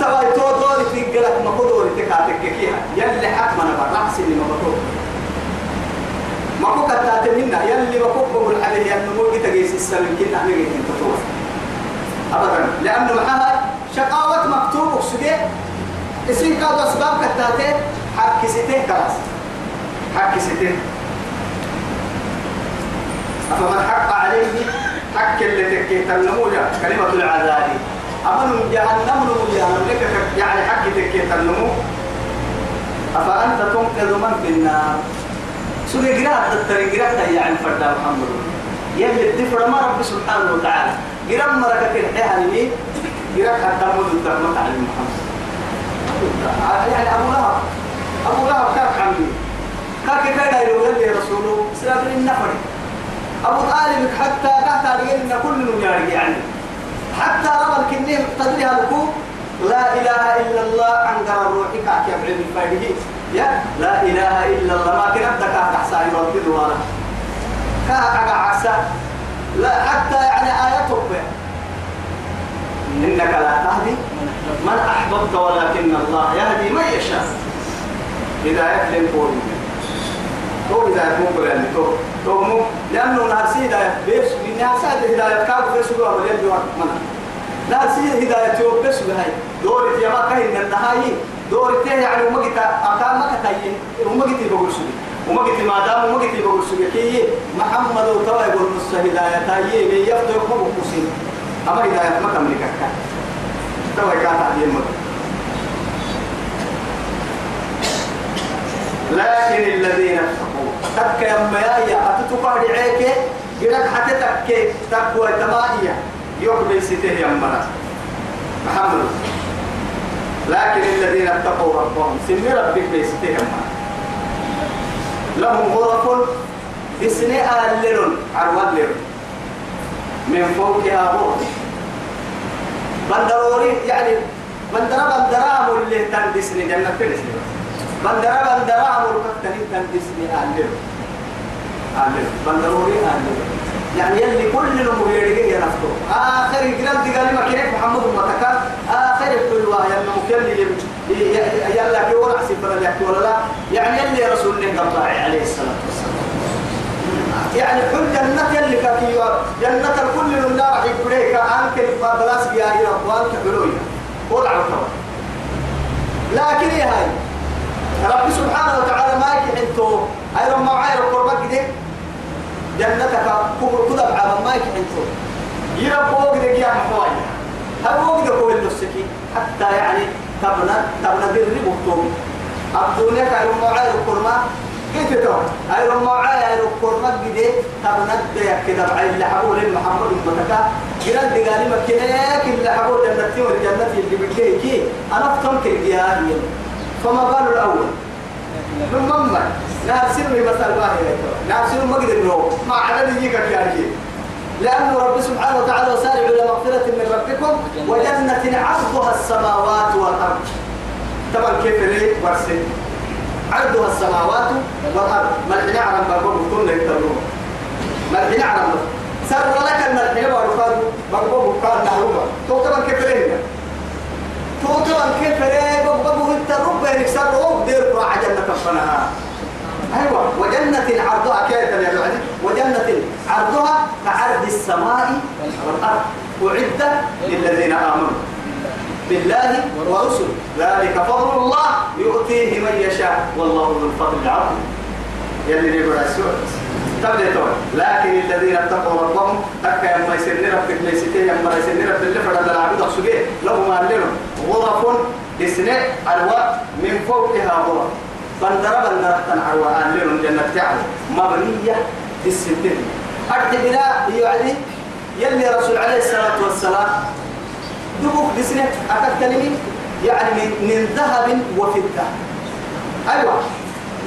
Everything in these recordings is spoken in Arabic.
تبا تو دوري في قلق ما كدوري تكاتك كيها يلي حق ما نبى رأس اللي ما بتو ما كو كتات منا يلي ما كو بقول عليه يلي مو جت جيس السلم كنا نيجي نتطور أبدا لأنه معها شقاوة مكتوب وسجى اسم كادو أسباب كتاته حق كسيته خلاص حق كسيته أفمن حق عليه حق اللي تكيت النموذج كلمة العذاب. أمن جهنم جهنم لك يعني حق تكيت النمو أفأنت تنقذ من في النار؟ سوري الترين قراءة يعني فردا محمد. يلي الدفر ما رب سبحانه وتعالى. قراءة مركة الحياة لي قراءة مدد الدرمة على محمد. يعني أبو لهب. أبو لهب كاك عمي. كاك كاك يقول لي رسوله سلام النفر أبو طالب حتى تحت إن كل نياري يعني حتى رمى الكنين تدري هالكو لا إله إلا الله عن قرار روحك كاك يبعد الفايده. يا لا إله إلا الله. ما كنت كاك أحسن يردد ولا كاك عسى لا حتى يعني آياتك إنك لا تهدي من أحببت ولكن الله يهدي من يشاء. هداية لنقول تو هداية مو يعني تو تو مو لأنه ناسي هداية بس من ناسي هداية كاب بس هو أولين جوار من ناسي هداية تو بس بهاي دور يما كهين النهاية دور تيه يعني وما جت أكان ما كتاين وما جت بقول سوي وما جت ما دام وما جت بقول سوي كي محمد وتوا يقول نص هداية تايي يفتح ما بقول أما هداية ما تملك كان توا كان تعليم لكن الذين تك يا ميايا أتتقى دعيك قلت حتى تك تقوى تمائية يقبل يا مرا محمد. لكن الذين اتقوا ربهم سن ربك بيسته يا مرا لهم غرف بسنة أهلل عروض لهم. من فوقها غرف. بندروري يعني بندرا بندرا اللي تندسني جنة تندسني بندرا بندرا أمر كتني تندسني أهلل أهلل بندروري أهلل يعني يلي كل الأمور يرجع ينفتو آخر الكلام تقال ما كيف محمد متكا آخر كل واحد يلا مكلي يلا كي ورع سفر يحكي ولا لا. يعني يلي رسول الله عليه الصلاة والسلام. يعني كل جنة اللي كاكيوا جنة الكل من النار يقوليك أنك بلاس بياري ربوان كبلوية وضع الكوان لكن يا هاي رب سبحانه وتعالى ما يكحنتو أي رب معاي رب قربك دي جنتك كبر كذا بعد ما يكحنتو يربوك دي يا محواي هل دي كوي النسكي حتى يعني تبنى تبنى بالربو بطوم الدنيا كانوا معاي رب قربك كيف تو أي رم معايا أي ركور مجد تبند يا كده بعين اللي لين محمد المتكا. جيران دقالي مكينك اللي حبوا جنتي والجنة اللي بكيه كي أنا فتم كالجياني فما بال الأول؟ من مما لي مثل باهي نارسل مجد النوم ما عدد يجيك يعني لأن رب سبحانه وتعالى وسارع إلى مغفرة من ربكم وجنة عرضها السماوات والأرض. طبعا كيف ليه؟ ورسل عرضها السماوات والأرض. ملحنا عرم بقوم كنا يترون ملحنا عرم سر لك الملحنا بقوم بقوم كان نهروبا تو طبعا كيف ليه؟ أيوة وجنة عرضها كيف السماء والأرض. أعدت للذين آمنوا بالله ورسله. ذلك فضل الله يؤتيه من يشاء. والله ذو الفضل العظيم. يلي نقول السؤال تبدأ لكن الذين اتقوا ربهم أكا يما يسن ربك ليستي يما يسن ربك اللي فرد العبد أخسجيه لهم أهلهم غرف إسناء أرواء من فوقها غرف بندر بندر تنعروا أهلهم جنة تعالى مبنية بالستين أرد بلا يعني يلي رسول عليه الصلاة والسلام دبوك بسنة أكتلمي يعني من, ذهب وفضة. أيوة.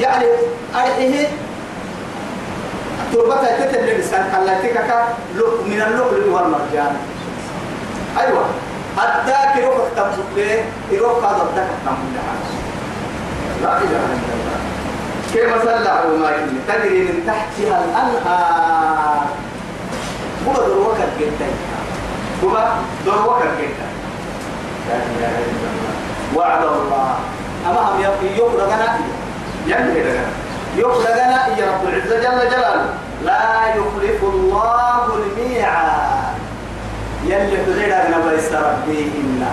يعني أرحيه تربتها تتل لسان خلاتك من اللؤلؤ والمرجان أيوة. أداك يروح تنبت له يروح هذا أداك تنبت لا إله إلا الله. كيف صلى ما تجري من تحتها الأنهار. هو الوقت جدا هو وكر كيكا لا إله إلا الله. وعد الله. أما هم يقول لنا يملي لنا يقول لنا يا رب العزة جل جلاله. لا يخلف الله الميعاد. يلي تزيد أنا بيس ربيهن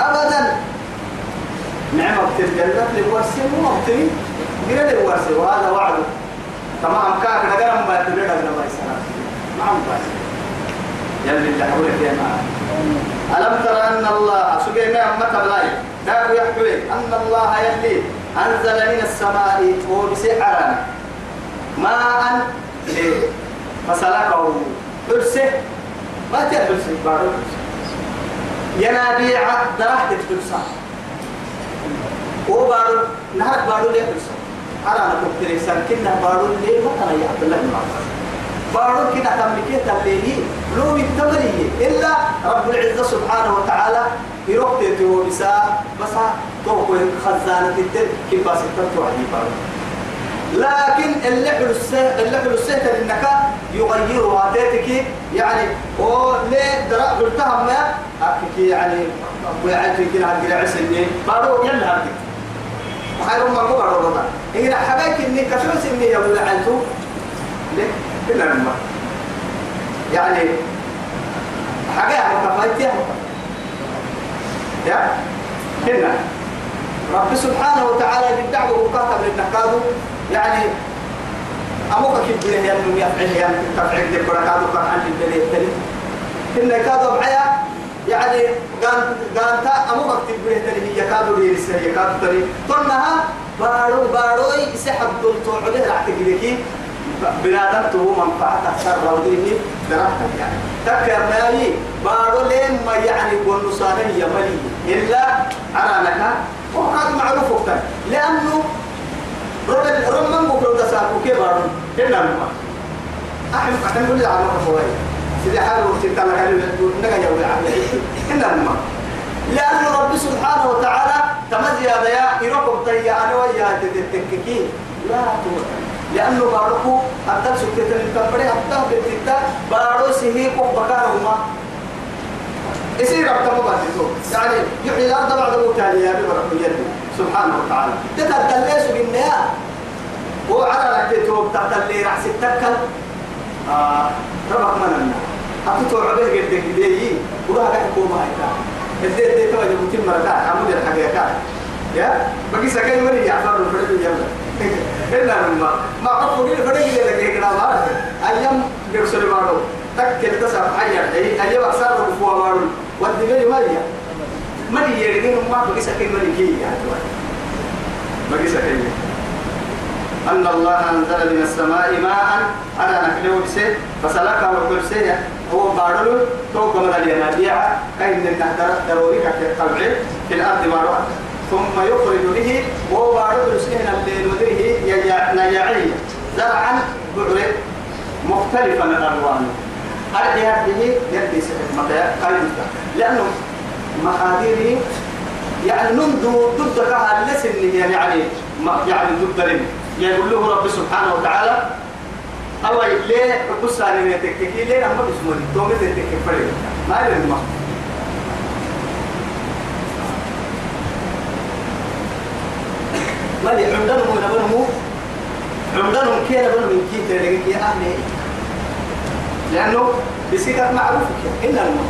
أبدا. نعمة الجنة لورسي ومغتني غير لورسي وهذا وعده تمام كاك نقرم ما بيس ربيهن ما عم بيس يلي اللي حولك يا معلم ألم ترى أن الله سبحانه أمة بلاي داك يحكي أن الله يلي. أنزل من السماء وبسحرا ماء فسلكه. حرسه ما تحرسه بارو ينابيع درحت الحرسة وبارو نهار بارو ليه حرسة أنا نكتري سنكنا بارو ليه مثلا يا عبد الله بارو كنا تملكيه تبليه لو بالتمريه إلا رب العزة سبحانه وتعالى يروح تيتو بسا بس توقو خزانة الدر كيف بس تنتو عليه بارو لكن اللي حلو السه اللي حلو السه إنك يغيرها تاتك يعني أو ليه درا قلتها ما؟ أكيد يعني ويعد كده هنجري عسني بارو يلا هدي وخير ما هو بارو هنا حبايك إني كفوس اني يا عيتو ليه؟ إلا لما يعني حاجة مكفايتها يا؟ هنا رب سبحانه وتعالى بالدعوة وكاتب للنكادو يعني أموك كبير هي أنه يفعل هي أنه تفعل دي كان عن الدليل التالي هنا كادو معايا. يعني قان قان تا أموك كبير هي كادو ليرسل هي كادو تري طنها بارو باروي يسحب دولتو عليه راح تجيكي بنادم تو منفعة سر وديه درحتك يعني. تكر مالي بارو لين ما يعني والنصارى هي ملي إلا أرانك وهذا معروف وقتا. لأنه رد رمم بكرة دساكو كي بارو هنا نما أحنا نقول على ما فوي سيدي حال وقت تلا كان نجا يقول على هنا نما لأن رب سبحانه وتعالى تمزي هذا يا يروكم تيا أنا ويا تتككين لا توكل لأنه باركو أبدا سكتة الكبري أبدا بتتا بارو سهي كوك بكارهما. يصير أبدا مبادئه يعني يحيي الأرض بعد موتها يا رب يده سبحانه وتعالى. تتدلس بالنيا وعلى لك توب تتدلي رأس التكل. آه ربك مننا أتوتو عبه قد كده وراها كوما هيك الدين دي توجه متم مرتاح عمود الحقيقة يا؟ بقي سكين مري يعفر الفرد يلا لما ما عرفوا لي فرق لي لك هيك ما أيام بيرسل مارو تكل تسع حيا أيام أكثر رفوا مارو ودي مريا مري يريدين ما بقي سكين مري كي يا بقي سكين أن الله أنزل من السماء ماء على نكله بسه فسلكه الكرسي هو بارلو توق مدى الينابيع كأن النهدر ضروري كالقلع في الأرض مروة ثم يخرج به وهو بارد رسلنا الليل ودره نياعية زرعا بعرق مختلفا الألوان أرجع هذه يدي متى قيمته لأنه مقاديره يعني منذ ضد كها لسن يعني يعني يعني ضد لم. يقول له رب سبحانه وتعالى الله ليه؟ بص على تكتكي ليه؟ أما بسموني. تومي تكتكي فريق. ما يلزم مالي عندهم نبنهم عندهم كي نبنهم من كي تلقي يا أهلي. لأنه بسيطة معروف كي إلا المهم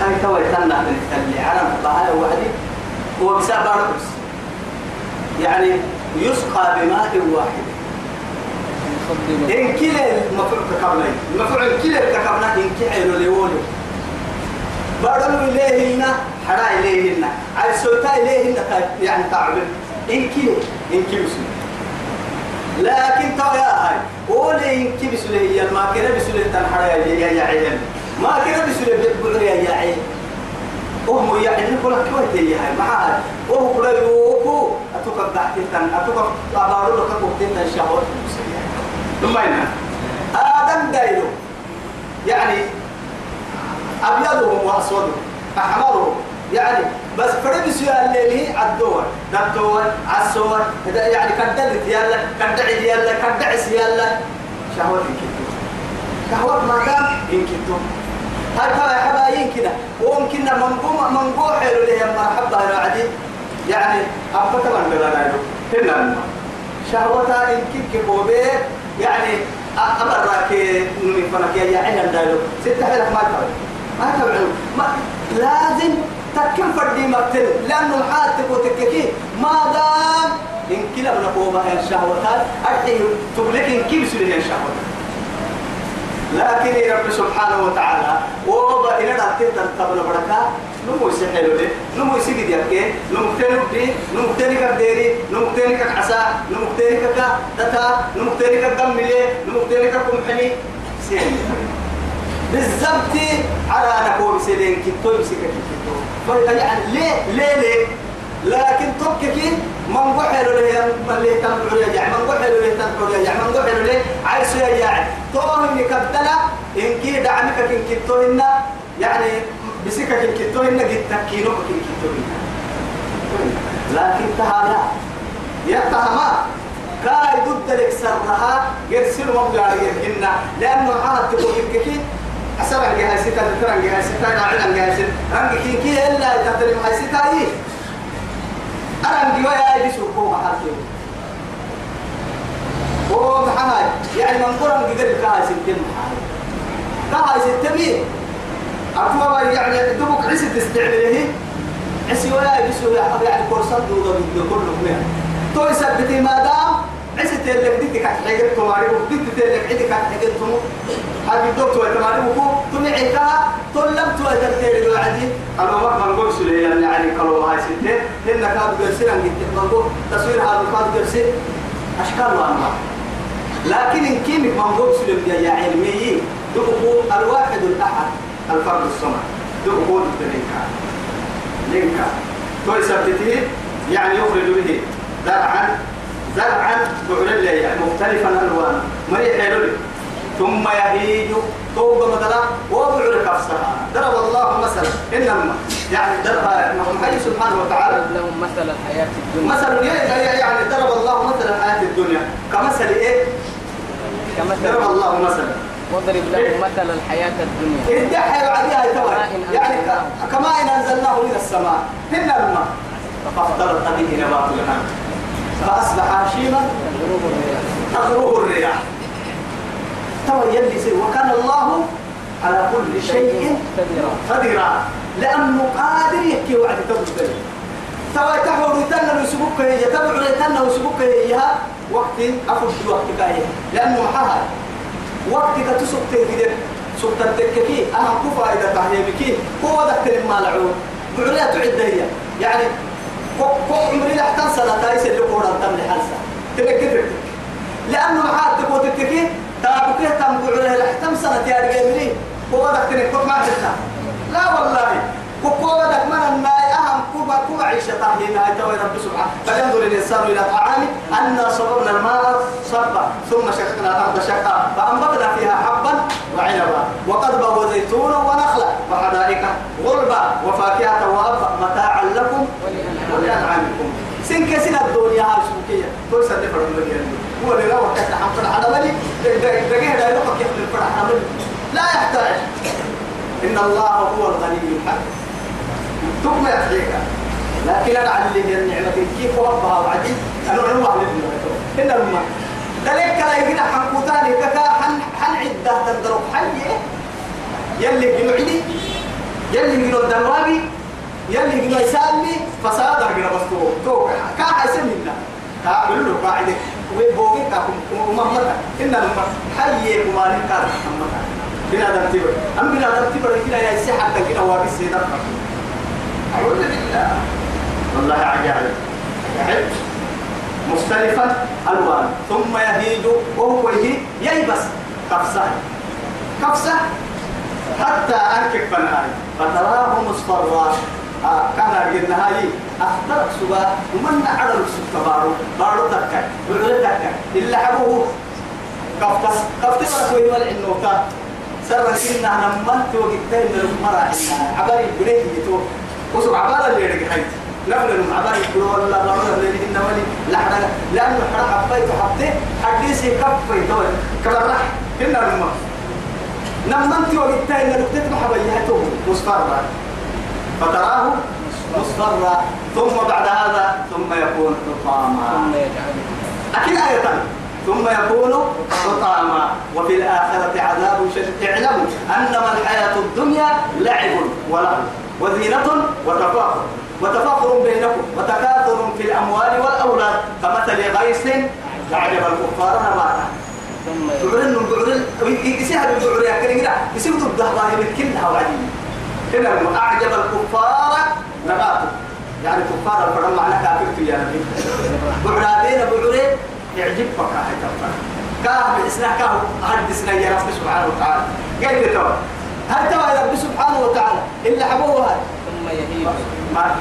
هاي توا يتنى من التلي على مطلعها وحدي. هو بسبب رقص يعني يسقى بماء واحد. إن كلا المفعول تكبنا المفعول كلا تكبنا إن كلا لولي بارو إليهن حرا إليهن على سوتا إليهن يعني تعبد إن كيلو إن كيلو لكن يا هاي قولي إن كيلو سليه ما كنا بسليه تنحر يا يا يا عيال. ما كنا بسليه بيقول يا يا عيال. وهم يعني كل كويت يا هاي معاه وهو كل يوكو. أتوقع تحت تن أتوقع أبارو لك كوكتين تن شهور ثم هنا آدم دايلو يعني أبيضهم وأسودهم أحمرهم. يعني بس فرد سؤال الليل عالدور دكتور عالصور يعني كدلت يلا كدعي يلا كدعس يلا إن كنتو شهوات ما إن كنتو هاي ترى حبايين كده وممكن منقوم منقوع حلو له مرحبا يا عدي يعني أبتا من بلا هنا شهوتا إن كيك بوبي. يعني أمرك نمي فنك يا عين دايلو ستة حلق ما تبع ما تبعوا ما لازم تكن فردي مقتل لأنه حاتك وتككي ما دام إن كلا من قوبها الشهوات أرحي تبلك إن كيف سليه الشهوات لكن رب سبحانه وتعالى وبا إلى دكتور تنتبه بركة نمو يسحلوا لي نمو يسجد يبكي نمو تنبدي نمو تنك ديري نمو تنك عسى نمو تنك دتا نمو تنك دم لي نمو تنك كمحني سين بالضبط. على نقول سيدين كتو يمسك كتو يعني ليه ليه ليه؟ لكن توككي من قحل له من له تنبع له يعني من قحل له تنبع له يعني من قحل له عايز يا يعني. توه إنك بدلا إن كي دعمك إن كتوهن يعني بسكك إن كتوهن قد تكينو إن كتوهن لكن تهالا يتهما كاي ضد لك سرها يرسل مبلغ يمكننا لأنه عاد تقول يمكن أسرع جهاز ستة ترى جهاز ستة نعلم جهاز رنج كي كي إلا تدري ما ستة أنا نجوا يا إيدي سوكو محاكي هو محاي يعني من قرن قدر كاي ستة محاي كاي ستة مين أقوى يعني دبك عسى تستعمله عسى ويا إيدي سو يعني كورسات دودا بيدو كله منها تو يثبتي ما دام عسى تلك دي كات حاجة تماري ودي تلك كات حاجة تمو هذه الدكتور تماري وكو تمعتها طلبت وترتيل الوعدي أنا ما من قول سلي يعني يعني كلو هاي ستة. هن كاد جرسين عن جت من قول تصوير هذا كاد جرسين أشكال وأنواع لكن إن كيمك من قول سلي يا علمي. دقوا الواحد الأحد الفرد الصمد. دقوا الدنيا لينكا. تو يثبته يعني يخرج به. زرعا زرعا بعلل يعني مختلفا الوان مريح حلو ثم يهيج توبة مثلا وبعل كفسها. ضرب الله مثلا. إنما يعني ضرب محمد سبحانه وتعالى. لهم مثل الحياة الدنيا. مثل يعني ضرب الله مثلا الحياة الدنيا. كمثل إيه؟ كمثل ضرب الله مثلا. واضرب لهم مثل الحياة الدنيا. ادعي عليها يتوى يعني ك- كما إن أنزلناه من السماء. هن الماء فاختلط به نبات الأرض فأصبح هشيما تغروه الرياح. توى يلي وكان الله على كل شيء قديرا. لأنه قادر يحكي وعد تبدل توا تحول تنا وسبوك هي تبع تنا وسبوك هي وقت أفضل وقت كاية لأنه حها وقت كتسوق تنكدر سوق تنتككي أنا كفا إذا تهيبكي هو دكتور المالعون بعليا تعد هي. يعني كو كو عمري لحتن سنة تايس اللي قولا تم لحالسا تنكدر لأنه محاتك وتككي تابكيه تم بعليا لحتن سنة هو دكتور كوك ما تلتا لا والله. كوكو بدك من أهم كوبا كوبا عيشة طاهية هاي توي رب سبحانه. فينظر الإنسان إلى طعامه أنا صببنا الماء صبا ثم شققنا الأرض شقا. فأنبتنا فيها حبا وعنبا. وقضبا وزيتونا ونخلا وحدائق غربا وفاكهة سن كسن الدنيا هاي سبكية توي سنة فرق مليان هو اللي لو كان حمد على ملي دقيقة لا يلقى كيف الفرح عمل لا يحتاج. إن الله هو الغني الحميد ثم يحييك لكن أنا على اللي النعمة كيف ربها وعدي. أنا علم أهل إن الماء ذلك لا يجينا حنكوتاني كذا حن حن عدة تندرب حي. يلي جنوعدي يلي الدروابي يلي جنو يسالني فساد أرجع بس تو كا حيسن منا. كا بلو قاعدة. وبوجي كاكم ومامتا إن الماء حي كمان كار بنا دمتي أم بنا دمتي كنا يا سحر كنا وابي سيدنا أعوذ بالله. والله عجائب عجائب مختلفا ألوان. ثم يهيج وهو يهيج ييبس كفسة كفسة حتى أنكك فنهاي فتراه مصفرا آه كان رجلنا هاي أخطرك سبا ومن عدل سبا بارو بارو تكا بارو تكا إلا حبوه. كفتس كفتس وكوين والعنوكا سرنا كنا نمت وقتين من المرأة عباري بنيه يتوه وسوق عبارة اللي يرجع حيت نحن عبارة يقولوا ولا ضرورة اللي هنا ولي لحنا لأنه حرق حبيت وحبته حديثي كفي دول. كما راح كنا الماء لما انت وقتها ان نكتت محبيته مصفرا فتراه مصفرا ثم بعد هذا ثم يكون حطاما أكيد آية ثم يكون حطاما وفي الآخرة عذاب شديد اعلموا أنما الحياة الدنيا لعب ولهو وزينة وتفاخر وتفاخر بينكم وتكاثر في الأموال والأولاد كمثل غيث أعجب الكفار نباتا بعرن بعرن يسيها بالبعر يا كريم لا يسيب ضد ظاهر كلها وعدين هنا أعجب الكفار نباته. يعني كفار الفرم معنى كافر يا نبي بعرابين بعرين يعجبك هاي كفار كاه بإسنا كاه حدثنا يا رب سبحانه وتعالى. قال توا هل توا يا رب سبحانه وتعالى؟ إلا حبوها ثم يهيج ما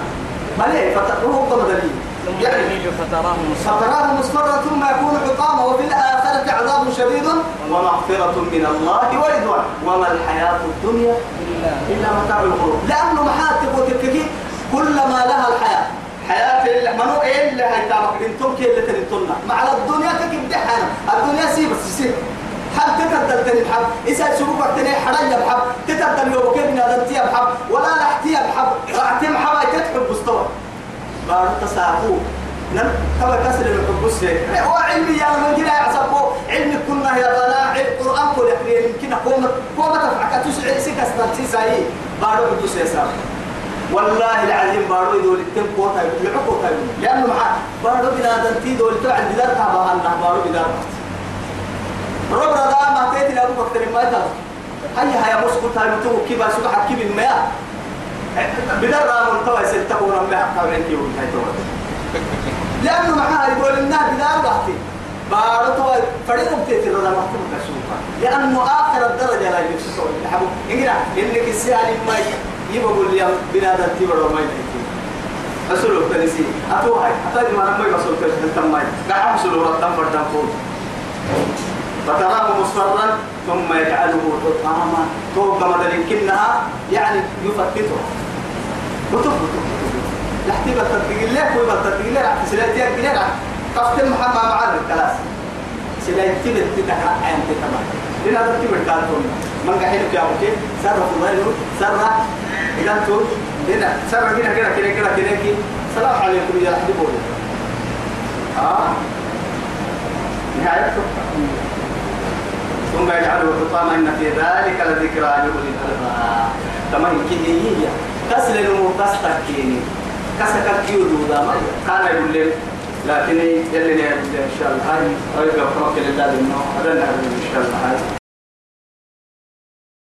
ما ليه؟ فتروه ضمدلين ثم يعني فتراه مصفرا فتراه مصفرا ثم يكون حطاما وفي الآخرة عذاب شديد ومغفرة من الله ورضوان. وما الحياة الدنيا إلا متاع الغرور. لأنه محاتب وتككي كلما لها الحياة. حياة إلا منو إلا هاي تامك أنتم كي اللي تنتنا مع الدنيا كيف دحنا الدنيا سي بس سي حب تتبدل تاني بحب؟ إذا سبوك تاني حرية بحب. تتبدل يوم كيف نادنتي بحب. ولا لحتي بحب. رعتي بحب. تتحب مستوى. بارو تساقو نم. كما كسر الحب السيء هو علمي يا من جنا يعصبه علم كنا يا القرآن كل يقرأ يمكن قوم قوم تفعك. تسعى سكس تنسي بارو حب السيء والله العظيم بارو يدول التم قوتا يبلعو قوتا لأنه مع بارو بنا دنتي دول توعد بدار تابا. الله بارو بدار رب رضا ما تيتي لأبو بكتر ما يتاب هيا هيا مسكوت هاي متوه كيبا سبحة كيب المياه بدر رامون توا يستقون أمي حقا ورنكي وهي توا لأنه معها يقول إنها بدار بحتي. بارو توا فريق بتيتي رضا محكوم كسوفا لأنه آخر الدرجة لا يفسسون يحبوا إنجنا إنك السيالي ما يبقوا لي بنادم تبرو ما يلحكي أسلو كنسي أتو هاي أتو ما نمي بسول كنسي تماي قاعد أسلو رتم فردم فوق. فتراه مصفرا ثم يجعله حطاما توقع مدل كنها يعني يفتته بطب بطب لحتي بتطبيق الله كوي بتطبيق الله رح سلايتي أكلنا قفت محمد معنا الكلاس سلايتي بتتك عين تتما لنا ترتيب الكارتون من قاعد في أبوك سر الله سر إذا تقول لنا سر كنا كنا كنا كنا كنا كي سلام عليكم يا حبيبي بولي آه نهاية ثم يجعله حطاما ان في ذلك لذكرى لاولي الالباب تمام كي هي كسل نمو كستكيني كسك كيودو دا ما كان يقول لكن يلي إن شاء الله هاي ويبقى فوق لله إنه هذا إن شاء الله هاي.